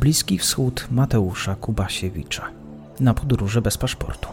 Bliski Wschód Mateusza Kubasiewicza na podróży bez paszportu.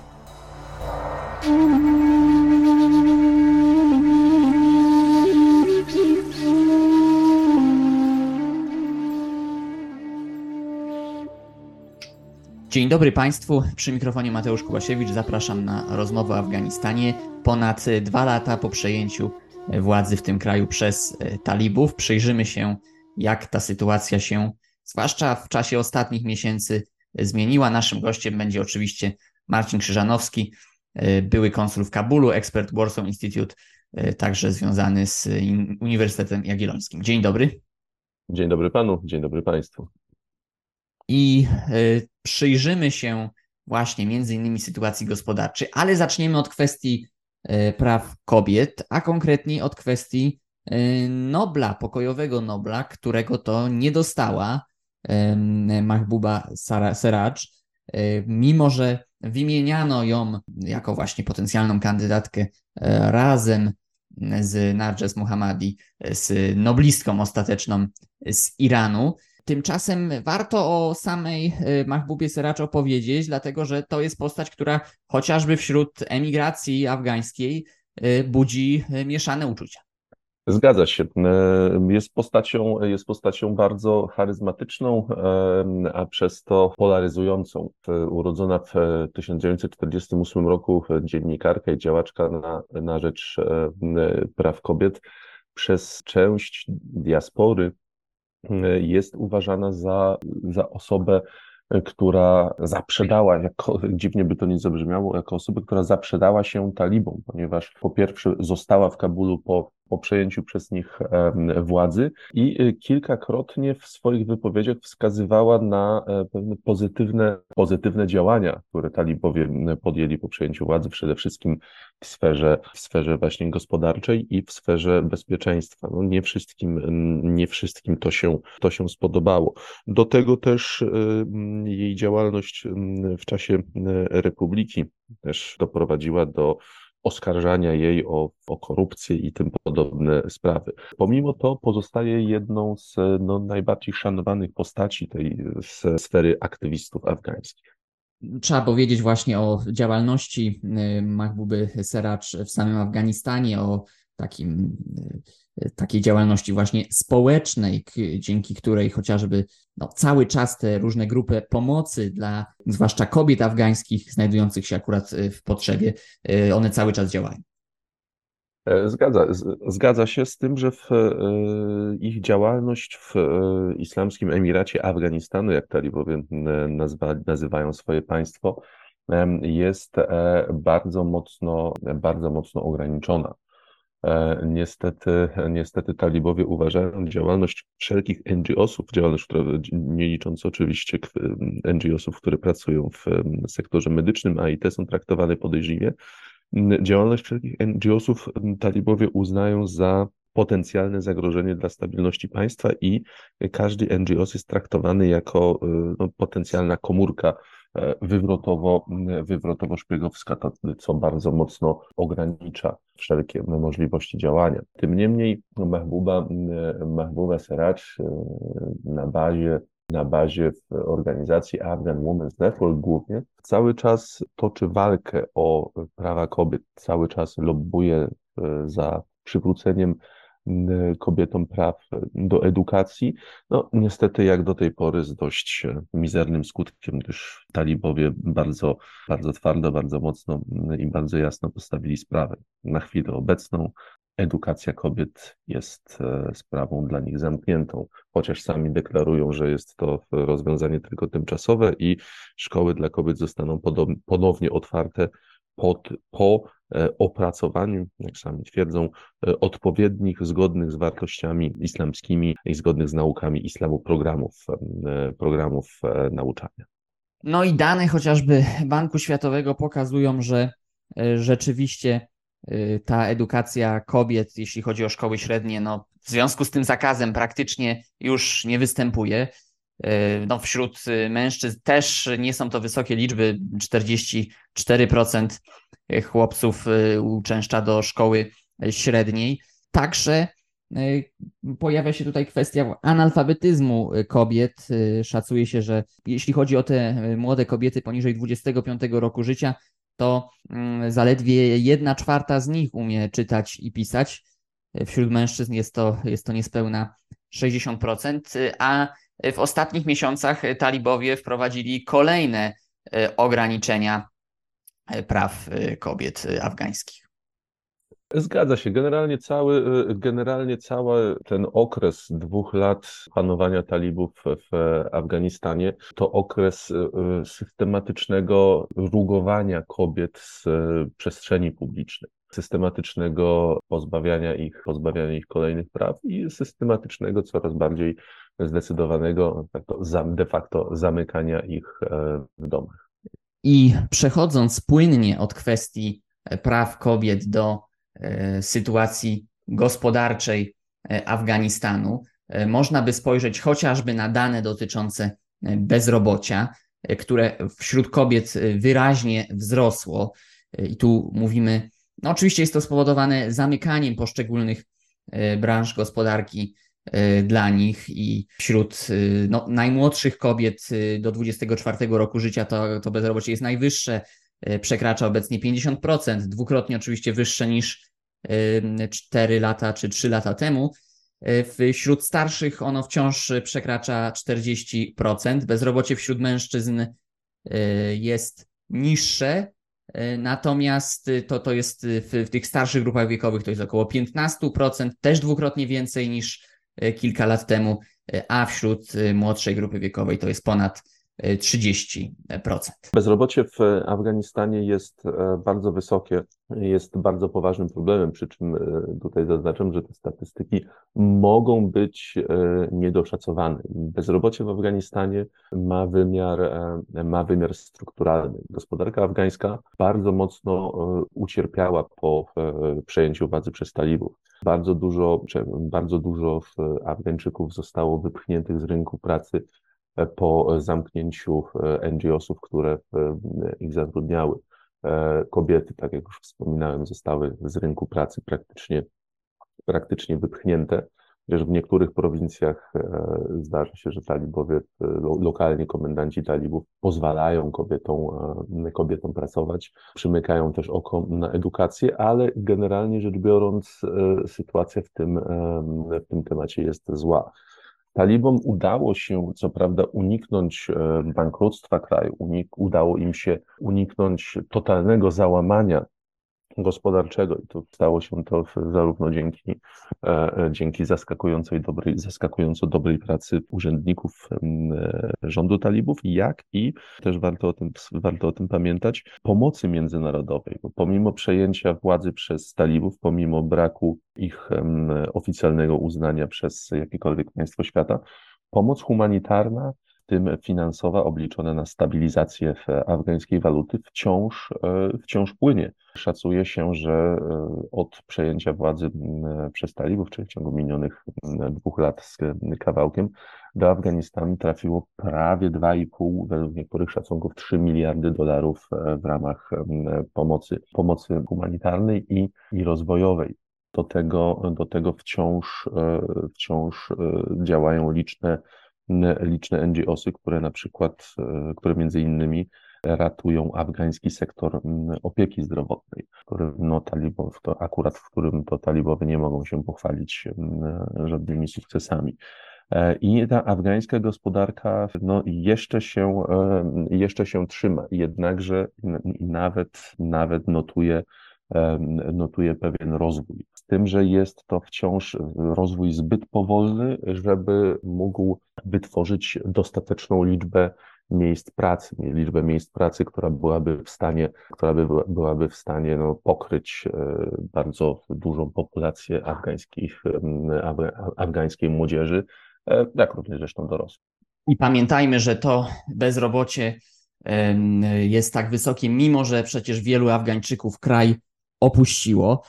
Dzień dobry Państwu, przy mikrofonie Mateusz Kubasiewicz. Zapraszam na rozmowę o Afganistanie. Ponad dwa lata po przejęciu władzy w tym kraju przez talibów. Przyjrzymy się, jak ta sytuacja się, zwłaszcza w czasie ostatnich miesięcy, zmieniła. Naszym gościem będzie oczywiście Marcin Krzyżanowski, były konsul w Kabulu, ekspert Warsaw Institute, także związany z Uniwersytetem Jagiellońskim. Dzień dobry. Dzień dobry panu, dzień dobry państwu i e, przyjrzymy się właśnie między innymi sytuacji gospodarczej, ale zaczniemy od kwestii e, praw kobiet, a konkretniej od kwestii e, Nobla, pokojowego Nobla, którego to nie dostała Mahbuba Seraj, mimo że wymieniano ją jako właśnie potencjalną kandydatkę razem z Narges Muhammadi, z noblistką ostateczną z Iranu. Tymczasem warto o samej Mahbubie Seracz opowiedzieć, dlatego że to jest postać, która chociażby wśród emigracji afgańskiej budzi mieszane uczucia. Zgadza się. Jest postacią, jest postacią bardzo charyzmatyczną, a przez to polaryzującą. Urodzona w 1948 roku dziennikarka i działaczka na, na rzecz praw kobiet przez część diaspory jest uważana za, za osobę, która zaprzedała, jako, dziwnie by to nie zabrzmiało, jako osobę, która zaprzedała się talibom, ponieważ po pierwsze została w Kabulu po po przejęciu przez nich władzy i y, kilkakrotnie w swoich wypowiedziach wskazywała na e, pewne pozytywne, pozytywne działania, które talibowie podjęli po przejęciu władzy, przede wszystkim w sferze, w sferze właśnie gospodarczej i w sferze bezpieczeństwa. No nie wszystkim, nie wszystkim to się, to się spodobało. Do tego też jej działalność w czasie Republiki też doprowadziła do oskarżania jej o, o korupcję i tym podobne sprawy. Pomimo to pozostaje jedną z no, najbardziej szanowanych postaci tej sfery aktywistów afgańskich. Trzeba powiedzieć właśnie o działalności y, Mahbuby Seracz w samym Afganistanie, o takim takiej działalności właśnie społecznej, dzięki której chociażby no, cały czas te różne grupy pomocy dla zwłaszcza kobiet afgańskich znajdujących się akurat y, w potrzebie, y, one cały czas działają. E, zgadza, zgadza się z tym, że w, e, ich działalność w e, Islamskim Emiracie Afganistanu, jak talibowie nazywają swoje państwo, jest bardzo mocno, bardzo mocno ograniczona. Niestety, niestety talibowie uważają działalność wszelkich NGO-sów, działalność, która nie licząc oczywiście NGO-sów, które pracują w sektorze medycznym, a i te są traktowane podejrzliwie, działalność wszelkich NGO-sów talibowie uznają za potencjalne zagrożenie dla stabilności państwa i każdy NGO jest traktowany jako e, no, potencjalna komórka E, wywrotowo, wywrotowo-szpiegowska, co bardzo mocno ogranicza wszelkie możliwości działania. Tym niemniej Mahbuba, Mahbuba Seracz e, na bazie na bazie organizacji Afghan Women's Network głównie, cały czas toczy walkę o prawa kobiet, cały czas lobbuje e, za przywróceniem kobietom praw do edukacji. No niestety jak do tej pory z dość mizernym skutkiem, gdyż talibowie bardzo, bardzo twardo, bardzo mocno i bardzo jasno postawili sprawę. Na chwilę obecną edukacja kobiet jest e, sprawą dla nich zamkniętą, chociaż sami deklarują, że jest to rozwiązanie tylko tymczasowe i szkoły dla kobiet zostaną ponownie otwarte pod, po e, opracowaniu, jak sami twierdzą, e, odpowiednich, zgodnych z wartościami islamskimi i zgodnych z naukami islamu programów, programów nauczania. No i dane chociażby Banku Światowego pokazują, że rzeczywiście ta edukacja kobiet, jeśli chodzi o szkoły średnie, no w związku z tym zakazem praktycznie już nie występuje. No, wśród mężczyzn też nie są to wysokie liczby, 44% chłopców y, uczęszcza do szkoły średniej. Także pojawia się tutaj kwestia analfabetyzmu kobiet. Szacuje się, że jeśli chodzi o te młode kobiety poniżej 25 roku życia, to mm, zaledwie jedna czwarta z nich umie czytać i pisać. Wśród mężczyzn jest to, jest to niespełna 60%, a w ostatnich miesiącach talibowie wprowadzili kolejne ograniczenia praw kobiet afgańskich. Zgadza się. Generalnie cały, generalnie cały ten okres dwóch lat panowania talibów w Afganistanie to okres y, systematycznego rugowania kobiet z przestrzeni publicznej, systematycznego pozbawiania ich, pozbawiania ich kolejnych praw i systematycznego, coraz bardziej zdecydowanego de facto zamykania ich e, w domach. I przechodząc płynnie od kwestii praw kobiet do E, sytuacji gospodarczej e, Afganistanu, e, można by spojrzeć chociażby na dane dotyczące bezrobocia, które wśród kobiet wyraźnie wzrosło. I tu mówimy, no oczywiście jest to spowodowane zamykaniem poszczególnych branż gospodarki dla nich. I wśród no, najmłodszych kobiet do 24 roku życia to, to bezrobocie jest najwyższe, przekracza obecnie 50%, dwukrotnie oczywiście wyższe niż 4 lata czy 3 lata temu. E, wśród starszych ono wciąż przekracza 40%. Bezrobocie wśród mężczyzn e, jest niższe, natomiast to, to jest w, w tych starszych grupach wiekowych to jest około 15%, też dwukrotnie więcej niż kilka lat temu, a wśród młodszej grupy wiekowej to jest ponad 30%. Bezrobocie w Afganistanie jest e, bardzo wysokie, jest bardzo poważnym problemem, przy czym e, tutaj zaznaczam, że te statystyki mogą być e, niedoszacowane. Bezrobocie w Afganistanie ma wymiar, ma wymiar strukturalny. Gospodarka afgańska bardzo mocno ucierpiała po przejęciu władzy przez talibów. Bardzo dużo, bardzo dużo Afgańczyków zostało wypchniętych z rynku pracy po zamknięciu e, NGO-sów, które e, ich zatrudniały. E, kobiety, tak jak już wspominałem, zostały z rynku pracy praktycznie, praktycznie wypchnięte, chociaż w niektórych prowincjach zdarza się, że talibowie, lokalnie komendanci talibów pozwalają kobietom, kobietom pracować, przymykają też oko na edukację, ale generalnie rzecz biorąc sytuacja w tym, w tym temacie jest zła. Talibom udało się, co prawda, uniknąć e, bankructwa kraju, unik, udało im się uniknąć totalnego załamania gospodarczego i to stało się to zarówno dzięki, e, e, dzięki zaskakującej dobrej, zaskakująco dobrej pracy urzędników rządu talibów, jak i też warto o tym, warto o tym pamiętać, pomocy międzynarodowej, bo pomimo przejęcia władzy przez talibów, pomimo braku ich oficjalnego uznania przez jakiekolwiek państwo świata, pomoc humanitarna tym finansowa obliczona na stabilizację afgańskiej waluty wciąż, e, wciąż płynie. Szacuje się, że e, od przejęcia władzy przez talibów, czyli w ciągu minionych dwóch lat z kawałkiem, do Afganistanu trafiło prawie 2,5, według niektórych szacunków 3 miliardy dolarów e, w ramach pomocy, pomocy humanitarnej i, i rozwojowej. Do tego, do tego wciąż, wciąż działają liczne liczne NGOsy, które na przykład, e, które między innymi ratują afgański sektor opieki zdrowotnej, który no, talibow, to akurat w którym to talibowie nie mogą się pochwalić żadnymi sukcesami. E, I ta afgańska gospodarka no, jeszcze, się, e, jeszcze się trzyma, jednakże nawet, nawet notuje notuje pewien rozwój. Tym, że jest to wciąż rozwój zbyt powolny, żeby mógł wytworzyć dostateczną liczbę miejsc pracy, liczbę miejsc pracy, która byłaby w stanie, która by byłaby w stanie no, pokryć e, bardzo dużą populację afgańskich, afgańskiej młodzieży, e, jak również zresztą dorosłych. I pamiętajmy, że to bezrobocie jest tak wysokie, mimo że przecież wielu Afgańczyków kraj opuściło.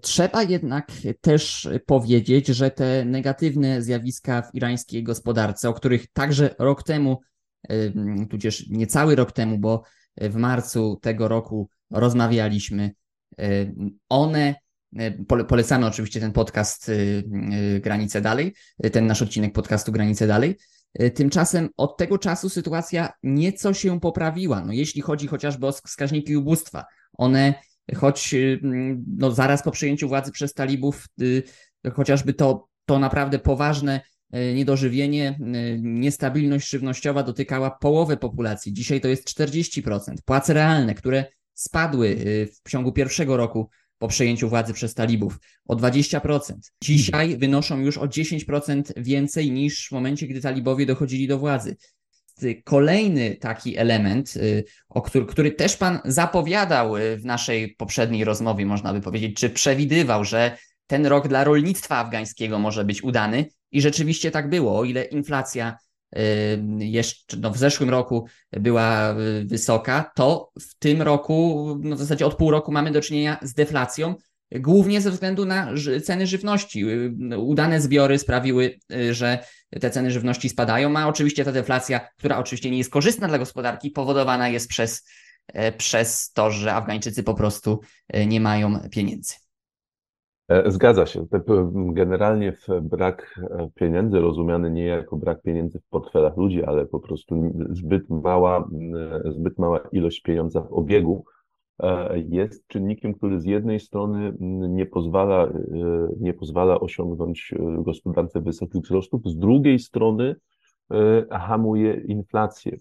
Trzeba jednak też powiedzieć, że te negatywne zjawiska w irańskiej gospodarce, o których także rok temu, tudzież niecały rok temu, bo w marcu tego roku rozmawialiśmy, one Polecamy oczywiście ten podcast Granice Dalej, ten nasz odcinek podcastu Granice Dalej. Tymczasem od tego czasu sytuacja nieco się poprawiła. No, jeśli chodzi chociażby o wskaźniki ubóstwa, one choć no, zaraz po przejęciu władzy przez talibów, chociażby to, to naprawdę poważne E, niedożywienie, niestabilność żywnościowa dotykała połowę populacji. Dzisiaj to jest 40%. Płace realne, które spadły w ciągu pierwszego roku po przejęciu władzy przez talibów o 20%. Dzisiaj wynoszą już o 10% więcej niż w momencie, gdy talibowie dochodzili do władzy. Kolejny taki element, o który, który też pan zapowiadał w naszej poprzedniej rozmowie, można by powiedzieć, czy przewidywał, że ten rok dla rolnictwa afgańskiego może być udany, i rzeczywiście tak było, o ile inflacja y, jeszcze no w zeszłym roku była y, wysoka, to w tym roku, no w zasadzie od pół roku mamy do czynienia z deflacją, głównie ze względu na ceny żywności. Y, udane zbiory sprawiły, że te ceny żywności spadają, a oczywiście ta deflacja, która oczywiście nie jest korzystna dla gospodarki, powodowana jest przez, przez to, że Afgańczycy po prostu nie mają pieniędzy. E, zgadza się. Generalnie brak e, pieniędzy, rozumiany nie jako brak pieniędzy w portfelach ludzi, ale po prostu zbyt mała, e, zbyt mała ilość pieniądza w obiegu, jest czynnikiem, który z jednej strony nie pozwala, nie pozwala osiągnąć gospodarce wysokich wzrostów, z drugiej strony hamuje inflację.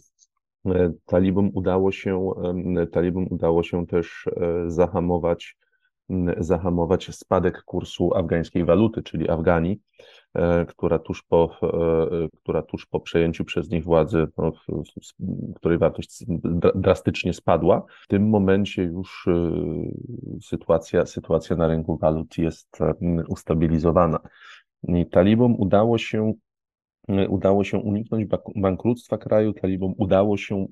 Talibom udało się, talibom udało się też zahamować zahamować spadek kursu afgańskiej waluty, czyli Afganii, e, która tuż po, e, która tuż po przejęciu przez nich władzy, no, której wartość drastycznie spadła. W tym momencie już e, sytuacja, sytuacja na rynku walut jest ustabilizowana. I talibom udało się udało się uniknąć bankructwa kraju, talibom udało się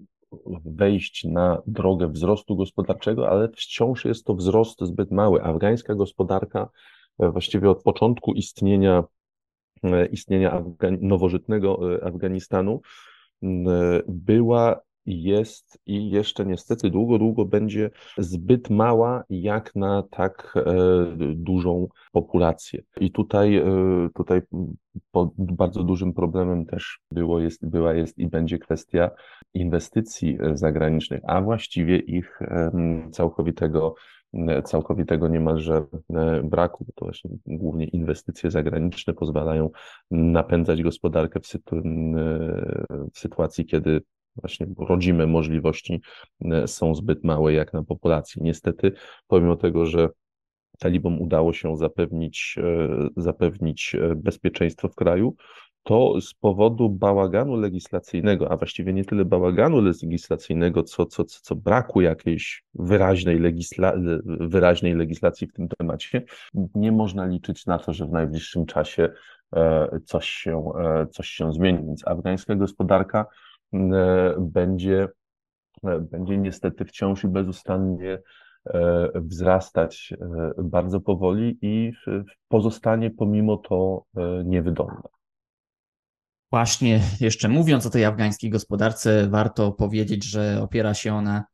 wejść na drogę wzrostu gospodarczego, ale wciąż jest to wzrost zbyt mały. Afgańska gospodarka e, właściwie od początku istnienia, e, istnienia nowożytnego e, Afganistanu była jest i jeszcze niestety długo, długo będzie zbyt mała jak na tak dużą populację. I tutaj, tutaj bardzo dużym problemem też było, jest, była, jest i będzie kwestia inwestycji e, zagranicznych, a właściwie ich całkowitego, całkowitego niemalże e, braku, bo to właśnie głównie inwestycje zagraniczne pozwalają napędzać gospodarkę w, sytu, w sytuacji, kiedy właśnie rodzime możliwości są zbyt małe jak na populację. Niestety, pomimo tego, że talibom udało się zapewnić, e, zapewnić bezpieczeństwo w kraju, to z powodu bałaganu legislacyjnego, a właściwie nie tyle bałaganu legislacyjnego, co, co, co braku jakiejś wyraźnej, legisla, wyraźnej legislacji w tym temacie, nie można liczyć na to, że w najbliższym czasie e, coś się, e, coś się zmieni. Więc afgańska gospodarka e, będzie, będzie niestety wciąż i bezustannie wzrastać bardzo powoli i pozostanie pomimo to niewydolna. Właśnie jeszcze mówiąc o tej afgańskiej gospodarce, warto powiedzieć, że opiera się ona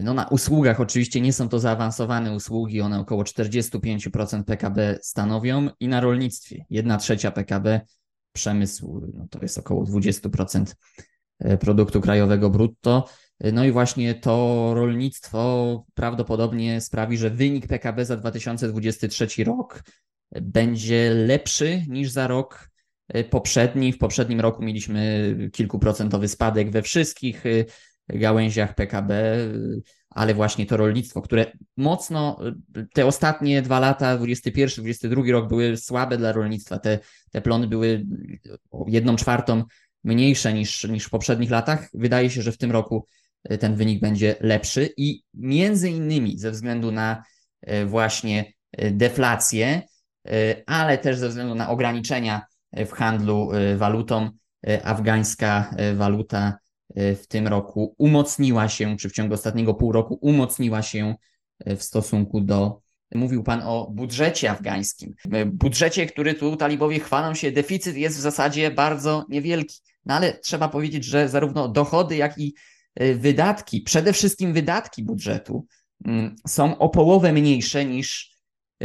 no na usługach. Oczywiście nie są to zaawansowane usługi, one około 45% PKB stanowią i na rolnictwie 1 trzecia PKB, przemysł no to jest około 20% e, produktu krajowego brutto. No i właśnie to rolnictwo prawdopodobnie sprawi, że wynik PKB za 2023 rok będzie lepszy niż za rok poprzedni. W poprzednim roku mieliśmy kilkuprocentowy spadek we wszystkich gałęziach PKB, ale właśnie to rolnictwo, które mocno te ostatnie dwa lata, 21, 22 rok były słabe dla rolnictwa. Te, te plony były jedną czwartą mniejsze niż, niż w poprzednich latach. Wydaje się, że w tym roku ten wynik będzie lepszy i między innymi ze względu na właśnie deflację, ale też ze względu na ograniczenia w handlu walutą. Afgańska waluta w tym roku umocniła się, czy w ciągu ostatniego pół roku umocniła się w stosunku do. Mówił Pan o budżecie afgańskim. Budżecie, który tu talibowie chwalą się, deficyt jest w zasadzie bardzo niewielki. No ale trzeba powiedzieć, że zarówno dochody, jak i wydatki, przede wszystkim wydatki budżetu, mm, są o połowę mniejsze niż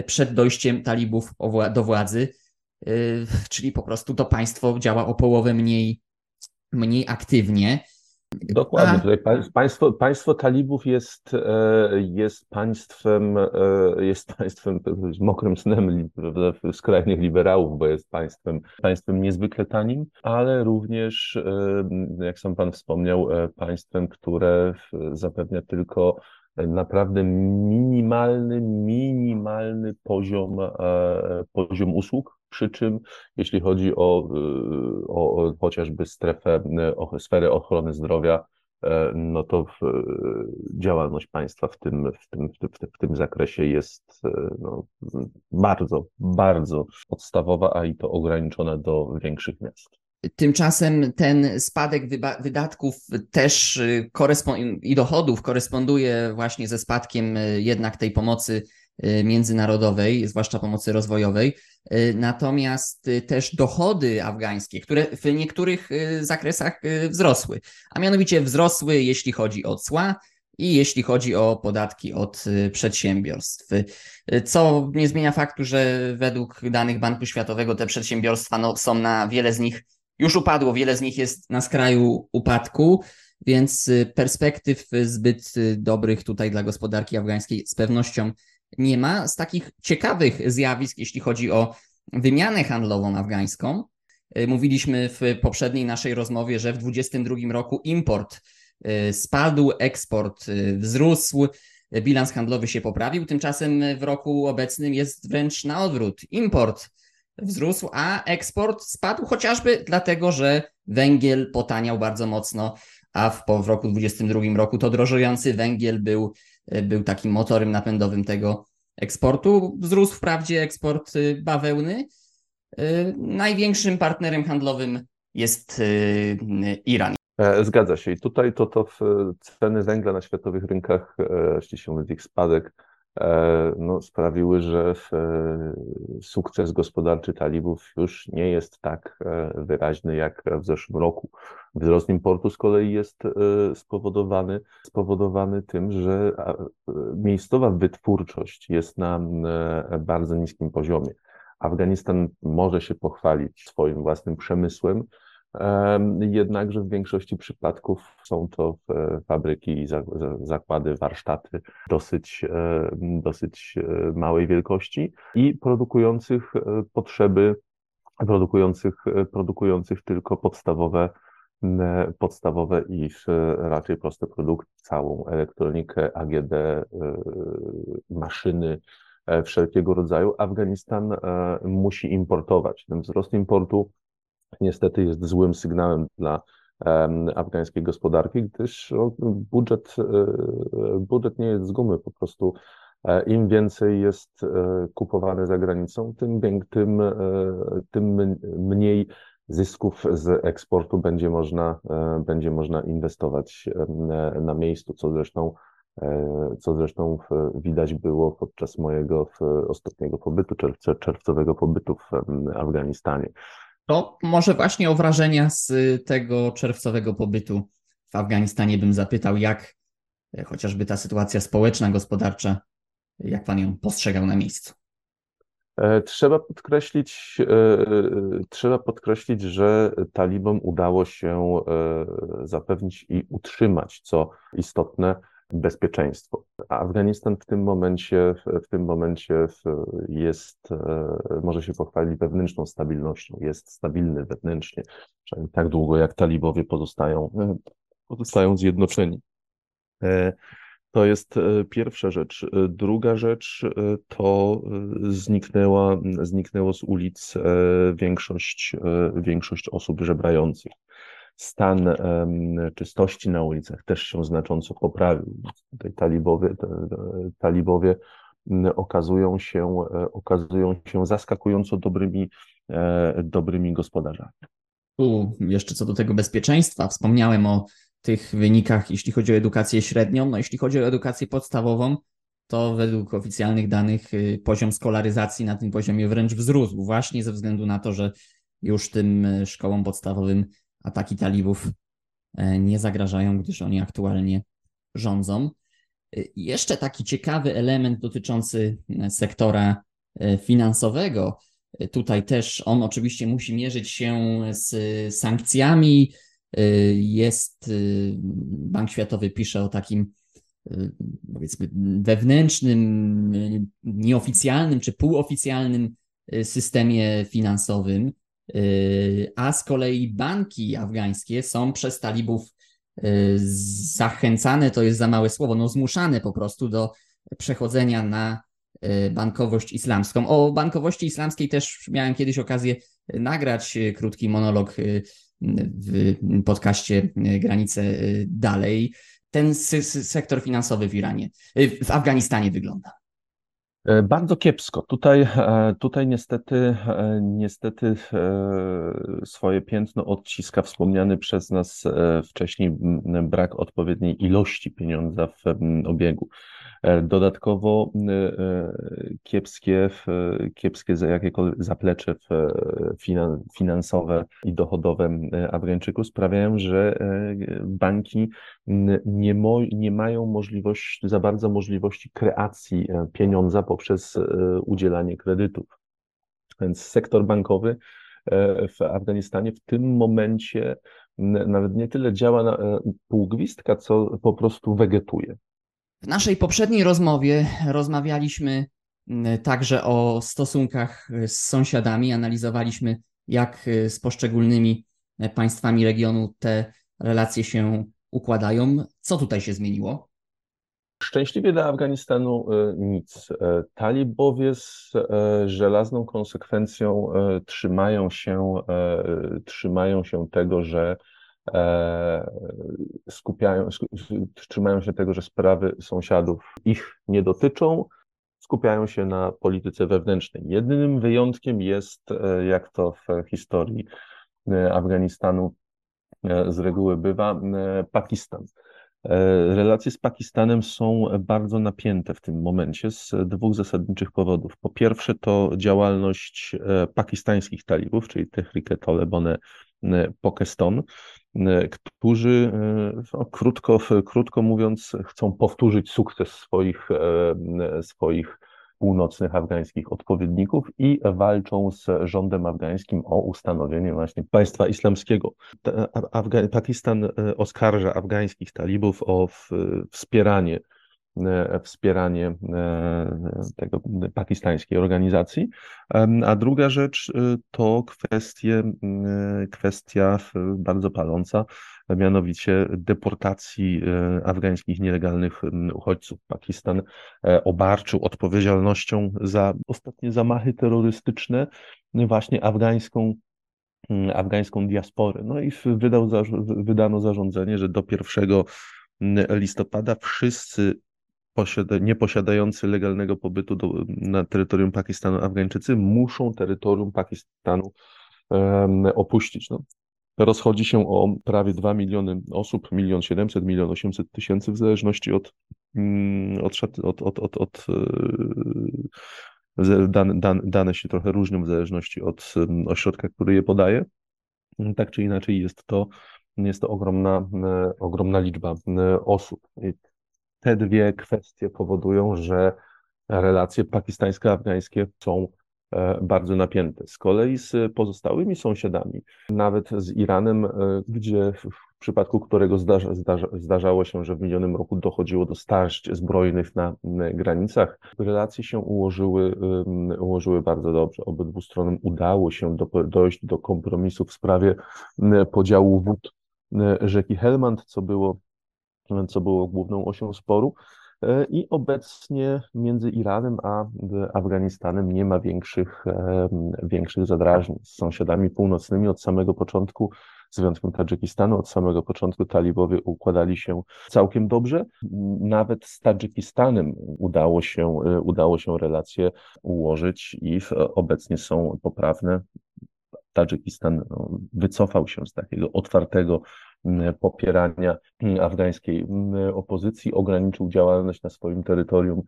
przed dojściem talibów do władzy, czyli po prostu to państwo działa o połowę mniej, mniej aktywnie. Dokładnie. Tutaj państwo, państwo talibów jest, e, jest państwem, e, jest państwem mokrym snem skrajnych liberałów, bo jest państwem, państwem niezwykle tanim, ale również, e, jak sam pan wspomniał, państwem, które zapewnia tylko naprawdę minimalny, minimalny poziom, poziom usług, przy czym jeśli chodzi o, y, o, o chociażby strefę, y, o sferę ochrony zdrowia, e, no to w, y, działalność państwa w tym, w tym, w tym, w tym zakresie jest no, bardzo, bardzo podstawowa, a i to ograniczona do większych miast. Tymczasem ten spadek wydatków też i dochodów koresponduje właśnie ze spadkiem jednak tej pomocy Y, międzynarodowej, zwłaszcza pomocy rozwojowej. Y, natomiast y, też dochody afgańskie, które w niektórych zakresach wzrosły, a mianowicie wzrosły, jeśli chodzi o cła, i jeśli chodzi o podatki od przedsiębiorstw. Co nie zmienia faktu, że według danych Banku Światowego te przedsiębiorstwa no, są na wiele z nich już upadło, wiele z nich jest na skraju upadku, więc perspektyw zbyt dobrych tutaj dla gospodarki afgańskiej z pewnością nie ma. Z takich ciekawych zjawisk, jeśli chodzi o wymianę handlową afgańską, y, mówiliśmy w poprzedniej naszej rozmowie, że w 2022 roku import y, spadł, eksport y, wzrósł, bilans handlowy się poprawił. Tymczasem w roku obecnym jest wręcz na odwrót. Import wzrósł, a eksport spadł chociażby dlatego, że węgiel potaniał bardzo mocno, a w, w roku 2022 roku to drożejący węgiel był był takim motorem napędowym tego eksportu. Wzrósł wprawdzie eksport y, bawełny. E, największym partnerem handlowym jest y, Iran. E, zgadza się. I tutaj to, to ceny węgla na światowych rynkach, ściśle mówiąc ich spadek, no, sprawiły, że sukces gospodarczy talibów już nie jest tak wyraźny jak w zeszłym roku. Wzrost importu z kolei jest e, spowodowany, spowodowany tym, że miejscowa wytwórczość jest na e, bardzo niskim poziomie. Afganistan może się pochwalić swoim własnym przemysłem, jednakże w większości przypadków są to e, fabryki i zakłady, warsztaty dosyć, dosyć małej wielkości i produkujących potrzeby, produkujących, produkujących tylko podstawowe podstawowe i raczej proste produkty, całą elektronikę, AGD, maszyny e, wszelkiego rodzaju. Afganistan e, musi importować. Ten wzrost importu niestety jest złym sygnałem dla afgańskiej gospodarki, gdyż budżet, e, budżet nie jest z gumy, po prostu im więcej jest kupowane za granicą, tym, tym, tym mniej zysków z eksportu będzie można, e, będzie można inwestować e, na miejscu, co zresztą, e, co zresztą widać było podczas mojego ostatniego pobytu, czerwcowego pobytu w Afganistanie. To może właśnie o wrażenia z tego czerwcowego pobytu w Afganistanie bym zapytał, jak chociażby ta sytuacja społeczna, gospodarcza, jak pan ją postrzegał na miejscu? E, trzeba podkreślić, e, trzeba podkreślić, że talibom udało się e, zapewnić i utrzymać, co istotne, bezpieczeństwo. Afganistan w tym momencie, w tym momencie jest, może się pochwalić wewnętrzną stabilnością, jest stabilny wewnętrznie, przynajmniej tak długo jak talibowie pozostają, pozostają zjednoczeni. To jest e, pierwsza rzecz. E, druga rzecz e, to zniknęła, zniknęło z ulic większość, większość osób żebrających. Stan czystości na ulicach też się znacząco poprawił. Tutaj talibowie, talibowie okazują się, okazują się zaskakująco dobrymi, dobrymi gospodarzami. Tu jeszcze co do tego bezpieczeństwa, wspomniałem o tych wynikach, jeśli chodzi o edukację średnią. No, jeśli chodzi o edukację podstawową, to według oficjalnych danych y, poziom skolaryzacji na tym poziomie wręcz wzrósł, właśnie ze względu na to, że już tym y, szkołom podstawowym ataki talibów e, nie zagrażają, gdyż oni aktualnie rządzą. Y, jeszcze taki ciekawy element dotyczący sektora finansowego. Tutaj też on oczywiście musi mierzyć się z sankcjami. Jest, Bank Światowy pisze o takim powiedzmy wewnętrznym, nieoficjalnym czy półoficjalnym systemie finansowym, a z kolei banki afgańskie są przez talibów zachęcane, to jest za małe słowo, no zmuszane po prostu do przechodzenia na bankowość islamską. O bankowości islamskiej też miałem kiedyś okazję nagrać krótki monolog w podcaście Granice Dalej ten sektor finansowy w Iranie, w Afganistanie wygląda? E, bardzo kiepsko. Tutaj, e, tutaj niestety, e, niestety swoje piętno odciska wspomniany przez nas wcześniej brak odpowiedniej ilości pieniądza w obiegu. E, dodatkowo e, e, kiepskie, kiepskie jakiekolwiek zaplecze finansowe i dochodowe Afgańczyków sprawiają, że banki nie, mo, nie mają możliwości, za bardzo możliwości kreacji pieniądza poprzez udzielanie kredytów. Więc sektor bankowy w Afganistanie w tym momencie nawet nie tyle działa na półgwistka, co po prostu wegetuje. W naszej poprzedniej rozmowie rozmawialiśmy mm, także o stosunkach z sąsiadami, analizowaliśmy, jak y, z poszczególnymi e, państwami regionu te relacje się układają. Co tutaj się zmieniło? Szczęśliwie dla Afganistanu e, nic. E, talibowie z żelazną konsekwencją trzymają się, trzymają się tego, że E, skupiają, trzymają się tego, że sprawy sąsiadów ich nie dotyczą, skupiają się na polityce wewnętrznej. Jedynym wyjątkiem jest, e, jak to w historii e, Afganistanu z reguły bywa, Pakistan. Relacje z Pakistanem są bardzo napięte w tym momencie z dwóch zasadniczych powodów. Po pierwsze, to działalność pakistańskich talibów, czyli Tehrike Tolebone Pokeston, którzy, no, krótko, krótko mówiąc, chcą powtórzyć sukces swoich, swoich północnych afgańskich odpowiedników i walczą z rządem afgańskim o ustanowienie właśnie państwa islamskiego. Afga Pakistan oskarża afgańskich talibów o wspieranie E, wspieranie e, tego pakistańskiej organizacji. A druga rzecz e, to kwestie, kwestia bardzo paląca, mianowicie deportacji afgańskich nielegalnych uchodźców. Pakistan obarczył odpowiedzialnością za ostatnie zamachy terrorystyczne właśnie afgańską afgańską diasporę. No i wydał, wydano zarządzenie, że do 1 listopada wszyscy nieposiadający legalnego pobytu do, na terytorium Pakistanu Afgańczycy muszą terytorium Pakistanu um, opuścić. No. Rozchodzi się o prawie 2 miliony osób, milion 700, milion 800 tysięcy w zależności od, mm, od, od, od, od, od e, dane, dane, dane się trochę różnią w zależności od ośrodka, który je podaje. Tak czy inaczej jest to, jest to ogromna, e, ogromna liczba e, osób. Te dwie kwestie powodują, że relacje pakistańsko-afgańskie są e, bardzo napięte. Z kolei z pozostałymi sąsiadami, nawet z Iranem, e, gdzie w przypadku którego zdarza, zdarza, zdarzało się, że w minionym roku dochodziło do starć zbrojnych na granicach, relacje się ułożyły, ułożyły bardzo dobrze. Obydwu stronom udało się do, dojść do kompromisu w sprawie podziału wód rzeki Helmand, co było co było główną osią sporu. E, I obecnie między Iranem a Afganistanem nie ma większych, e, większych zadrażnień. Z sąsiadami północnymi od samego początku, z wyjątkiem Tadżykistanu, od samego początku talibowie układali się całkiem dobrze. Nawet z Tadżykistanem udało się, e, udało się relacje ułożyć i obecnie są poprawne. Tadżykistan no, wycofał się z takiego otwartego popierania afgańskiej opozycji, ograniczył działalność na swoim terytorium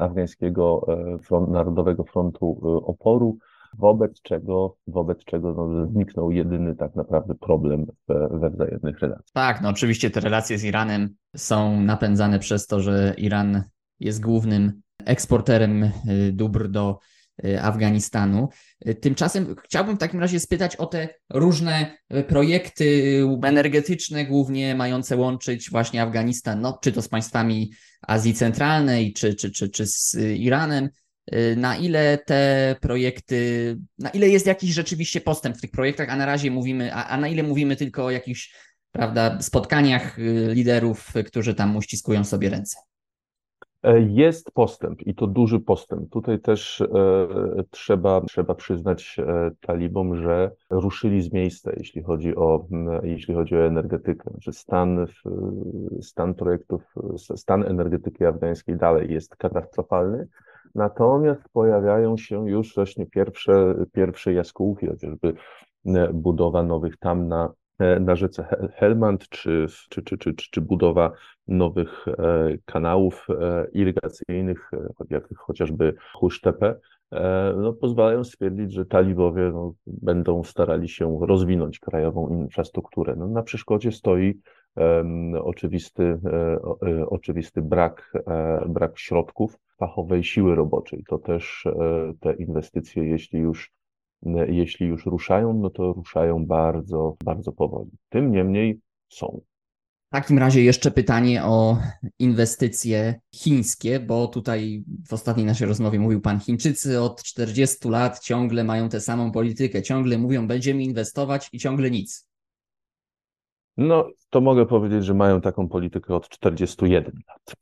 afgańskiego e, front, Narodowego Frontu e, Oporu, wobec czego, wobec czego no, zniknął jedyny tak naprawdę problem we, we wzajemnych relacjach. Tak, no oczywiście te relacje z Iranem są napędzane przez to, że Iran jest głównym eksporterem e, dóbr do Afganistanu. Tymczasem chciałbym w takim razie spytać o te różne projekty energetyczne, głównie mające łączyć właśnie Afganistan, no, czy to z państwami Azji Centralnej, czy, czy, czy, czy z Iranem. Na ile te projekty, na ile jest jakiś rzeczywiście postęp w tych projektach, a na razie mówimy, a, a na ile mówimy tylko o jakichś prawda, spotkaniach liderów, którzy tam uściskują sobie ręce? E, jest postęp i to duży postęp. Tutaj też e, trzeba, trzeba przyznać e, talibom, że ruszyli z miejsca, jeśli chodzi o, jeśli chodzi o energetykę. Że stan, stan projektów, stan energetyki afgańskiej dalej jest katastrofalny. Natomiast pojawiają się już właśnie pierwsze, pierwsze jaskółki, chociażby budowa nowych tam na na rzece Helmand, czy, czy, czy, czy, czy budowa nowych e, kanałów e, irygacyjnych, jak chociażby Husztepe, no, pozwalają stwierdzić, że talibowie no, będą starali się rozwinąć krajową infrastrukturę. No, na przeszkodzie stoi um, oczywisty, oczywisty brak, brak środków fachowej siły roboczej. To też te inwestycje, jeśli już jeśli już ruszają, no to ruszają bardzo, bardzo powoli. Tym niemniej są. W takim razie jeszcze pytanie o inwestycje chińskie, bo tutaj w ostatniej naszej rozmowie mówił Pan, Chińczycy od 40 lat ciągle mają tę samą politykę, ciągle mówią, będziemy inwestować i ciągle nic. No, to mogę powiedzieć, że mają taką politykę od 41 lat.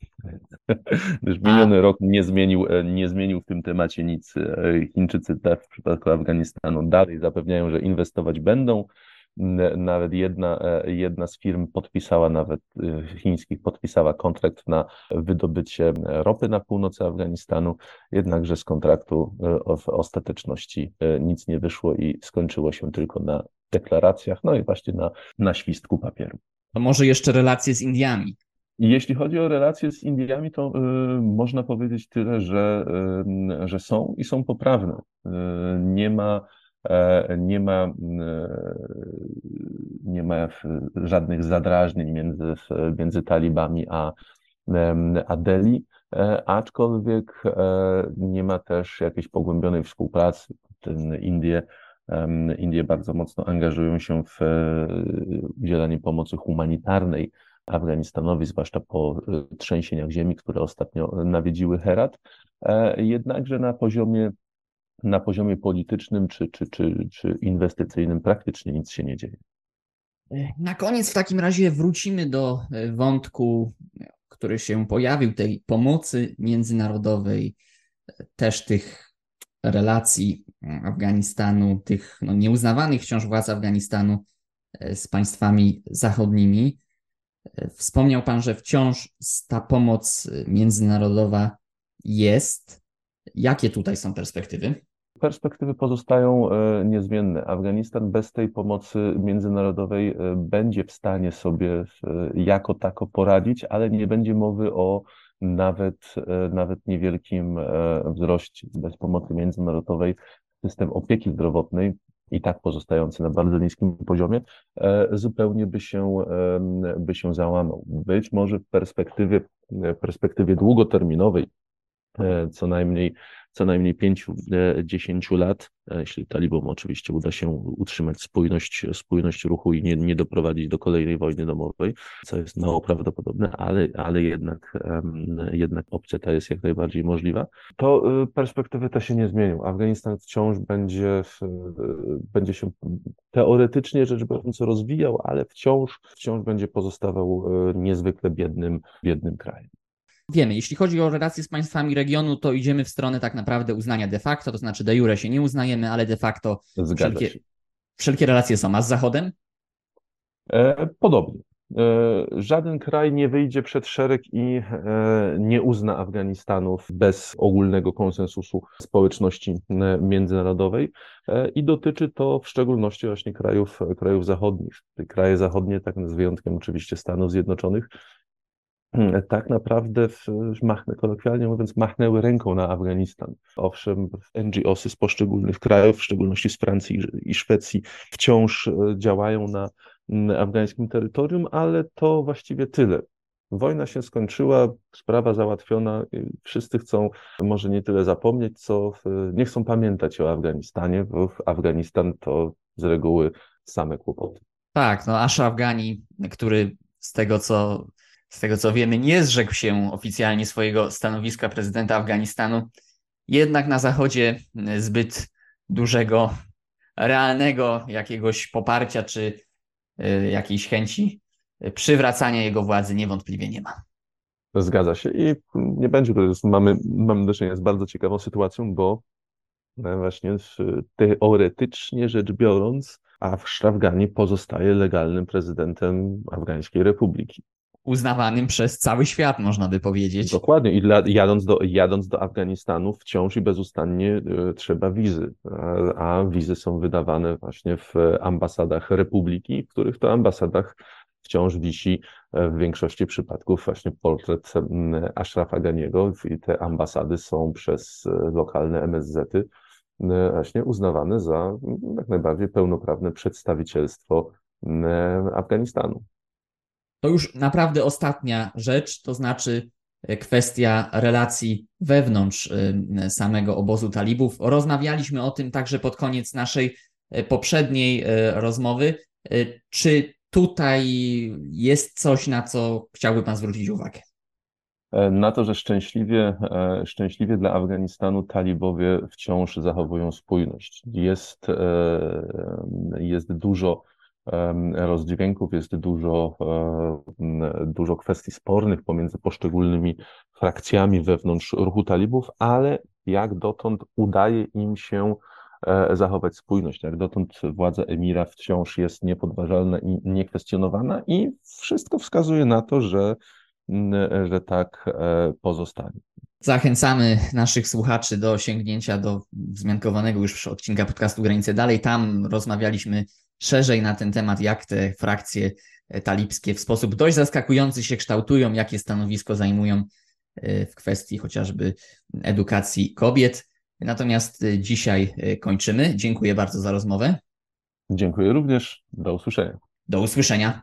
Gdyż miniony rok nie zmienił, e, nie zmienił w tym temacie nic. E, Chińczycy w przypadku Afganistanu dalej zapewniają, że inwestować będą. Nawet jedna, e, jedna z firm podpisała, nawet chińskich, podpisała kontrakt na wydobycie ropy na północy Afganistanu, jednakże z kontraktu w ostateczności nic nie wyszło i skończyło się tylko na deklaracjach, no i właśnie na, na świstku papieru. To może jeszcze relacje z Indiami. Jeśli chodzi o relacje z Indiami, to y, można powiedzieć tyle, że, y, że są i są poprawne. Y, nie ma, e, nie ma, y, nie ma żadnych zadrażnień między, między talibami a, a Delhi, e, aczkolwiek e, nie ma też jakiejś pogłębionej współpracy. Indie Indie bardzo mocno angażują się w udzielanie pomocy humanitarnej Afganistanowi, zwłaszcza po y, trzęsieniach ziemi, które ostatnio nawiedziły Herat. E, jednakże na poziomie, na poziomie politycznym czy, czy, czy, czy inwestycyjnym praktycznie nic się nie dzieje. Na koniec w takim razie wrócimy do e, wątku, który się pojawił, tej pomocy międzynarodowej, e, też tych relacji Afganistanu, tych no, nieuznawanych wciąż władz Afganistanu z państwami zachodnimi. Wspomniał Pan, że wciąż ta pomoc międzynarodowa jest. Jakie tutaj są perspektywy? Perspektywy pozostają e, niezmienne. Afganistan bez tej pomocy międzynarodowej e, będzie w stanie sobie e, jako tako poradzić, ale nie będzie mowy o nawet, nawet niewielkim wzroście. Bez pomocy międzynarodowej system opieki zdrowotnej i tak pozostający na bardzo niskim poziomie, e, zupełnie by się, by się załamał. Być może w perspektywie, perspektywie długoterminowej, e, co najmniej co najmniej 5-10 e, lat, e, jeśli talibom oczywiście uda się utrzymać spójność, spójność ruchu i nie, nie doprowadzić do kolejnej wojny domowej, co jest mało prawdopodobne, ale, ale jednak, jednak opcja ta jest jak najbardziej możliwa, to y, perspektywy te się nie zmienią. Afganistan wciąż będzie, będzie się teoretycznie rzecz biorąc rozwijał, ale wciąż, wciąż będzie pozostawał y, niezwykle biednym, biednym krajem wiemy, jeśli chodzi o relacje z państwami regionu, to idziemy w stronę tak naprawdę uznania de facto, to znaczy de jure się nie uznajemy, ale de facto wszelkie, wszelkie relacje są. A z Zachodem? E, podobnie. E, żaden kraj nie wyjdzie przed szereg i e, nie uzna Afganistanu bez ogólnego konsensusu społeczności e, międzynarodowej i dotyczy to w szczególności właśnie krajów, krajów zachodnich. Kraje zachodnie, tak z wyjątkiem oczywiście Stanów Zjednoczonych, tak naprawdę, machnę, kolokwialnie mówiąc, machnęły ręką na Afganistan. Owszem, NGOsy z poszczególnych krajów, w szczególności z Francji i Szwecji, wciąż e, działają na afgańskim terytorium, ale to właściwie tyle. Wojna się skończyła, sprawa załatwiona, wszyscy chcą może nie tyle zapomnieć, co nie chcą pamiętać o Afganistanie, bo Afganistan to z reguły same kłopoty. Tak, no Ashraf Ghani, który z tego co, z tego co wiemy nie zrzekł się oficjalnie swojego stanowiska prezydenta Afganistanu, jednak na Zachodzie zbyt dużego, realnego jakiegoś poparcia czy y, jakiejś chęci przywracania jego władzy niewątpliwie nie ma. Zgadza się i nie będzie, to mamy, mamy do czynienia z bardzo ciekawą sytuacją, bo e, właśnie teoretycznie rzecz biorąc, Ashraf Ghani pozostaje legalnym prezydentem Afgańskiej Republiki. Uznawanym przez cały świat, można by powiedzieć. Dokładnie. I dla, jadąc, do, jadąc do Afganistanu wciąż i bezustannie y, trzeba wizy, a, a wizy są wydawane właśnie w ambasadach Republiki, w których to ambasadach wciąż wisi e, w większości przypadków właśnie portret Ashrafa Ganiego i te ambasady są przez e, lokalne MSZ-y właśnie uznawane za jak najbardziej pełnoprawne przedstawicielstwo Afganistanu. To już naprawdę ostatnia rzecz, to znaczy e, kwestia relacji wewnątrz samego obozu talibów. Rozmawialiśmy o tym także pod koniec naszej poprzedniej rozmowy. Czy tutaj jest coś, na co chciałby Pan zwrócić uwagę? E, na to, że szczęśliwie, e, szczęśliwie dla Afganistanu talibowie wciąż zachowują spójność. Jest, e, jest dużo rozdźwięków, jest dużo, dużo kwestii spornych pomiędzy poszczególnymi frakcjami wewnątrz ruchu talibów, ale jak dotąd udaje im się E, zachować spójność. Jak dotąd władza emira wciąż jest niepodważalna i niekwestionowana i wszystko wskazuje na to, że, że tak e, pozostanie. Zachęcamy naszych słuchaczy do sięgnięcia do wzmiankowanego już odcinka podcastu Granice Dalej. Tam rozmawialiśmy szerzej na ten temat, jak te frakcje talibskie w sposób dość zaskakujący się kształtują, jakie stanowisko zajmują e, w kwestii chociażby edukacji kobiet. Natomiast y, dzisiaj kończymy. Dziękuję bardzo za rozmowę. Dziękuję również. Do usłyszenia. Do usłyszenia.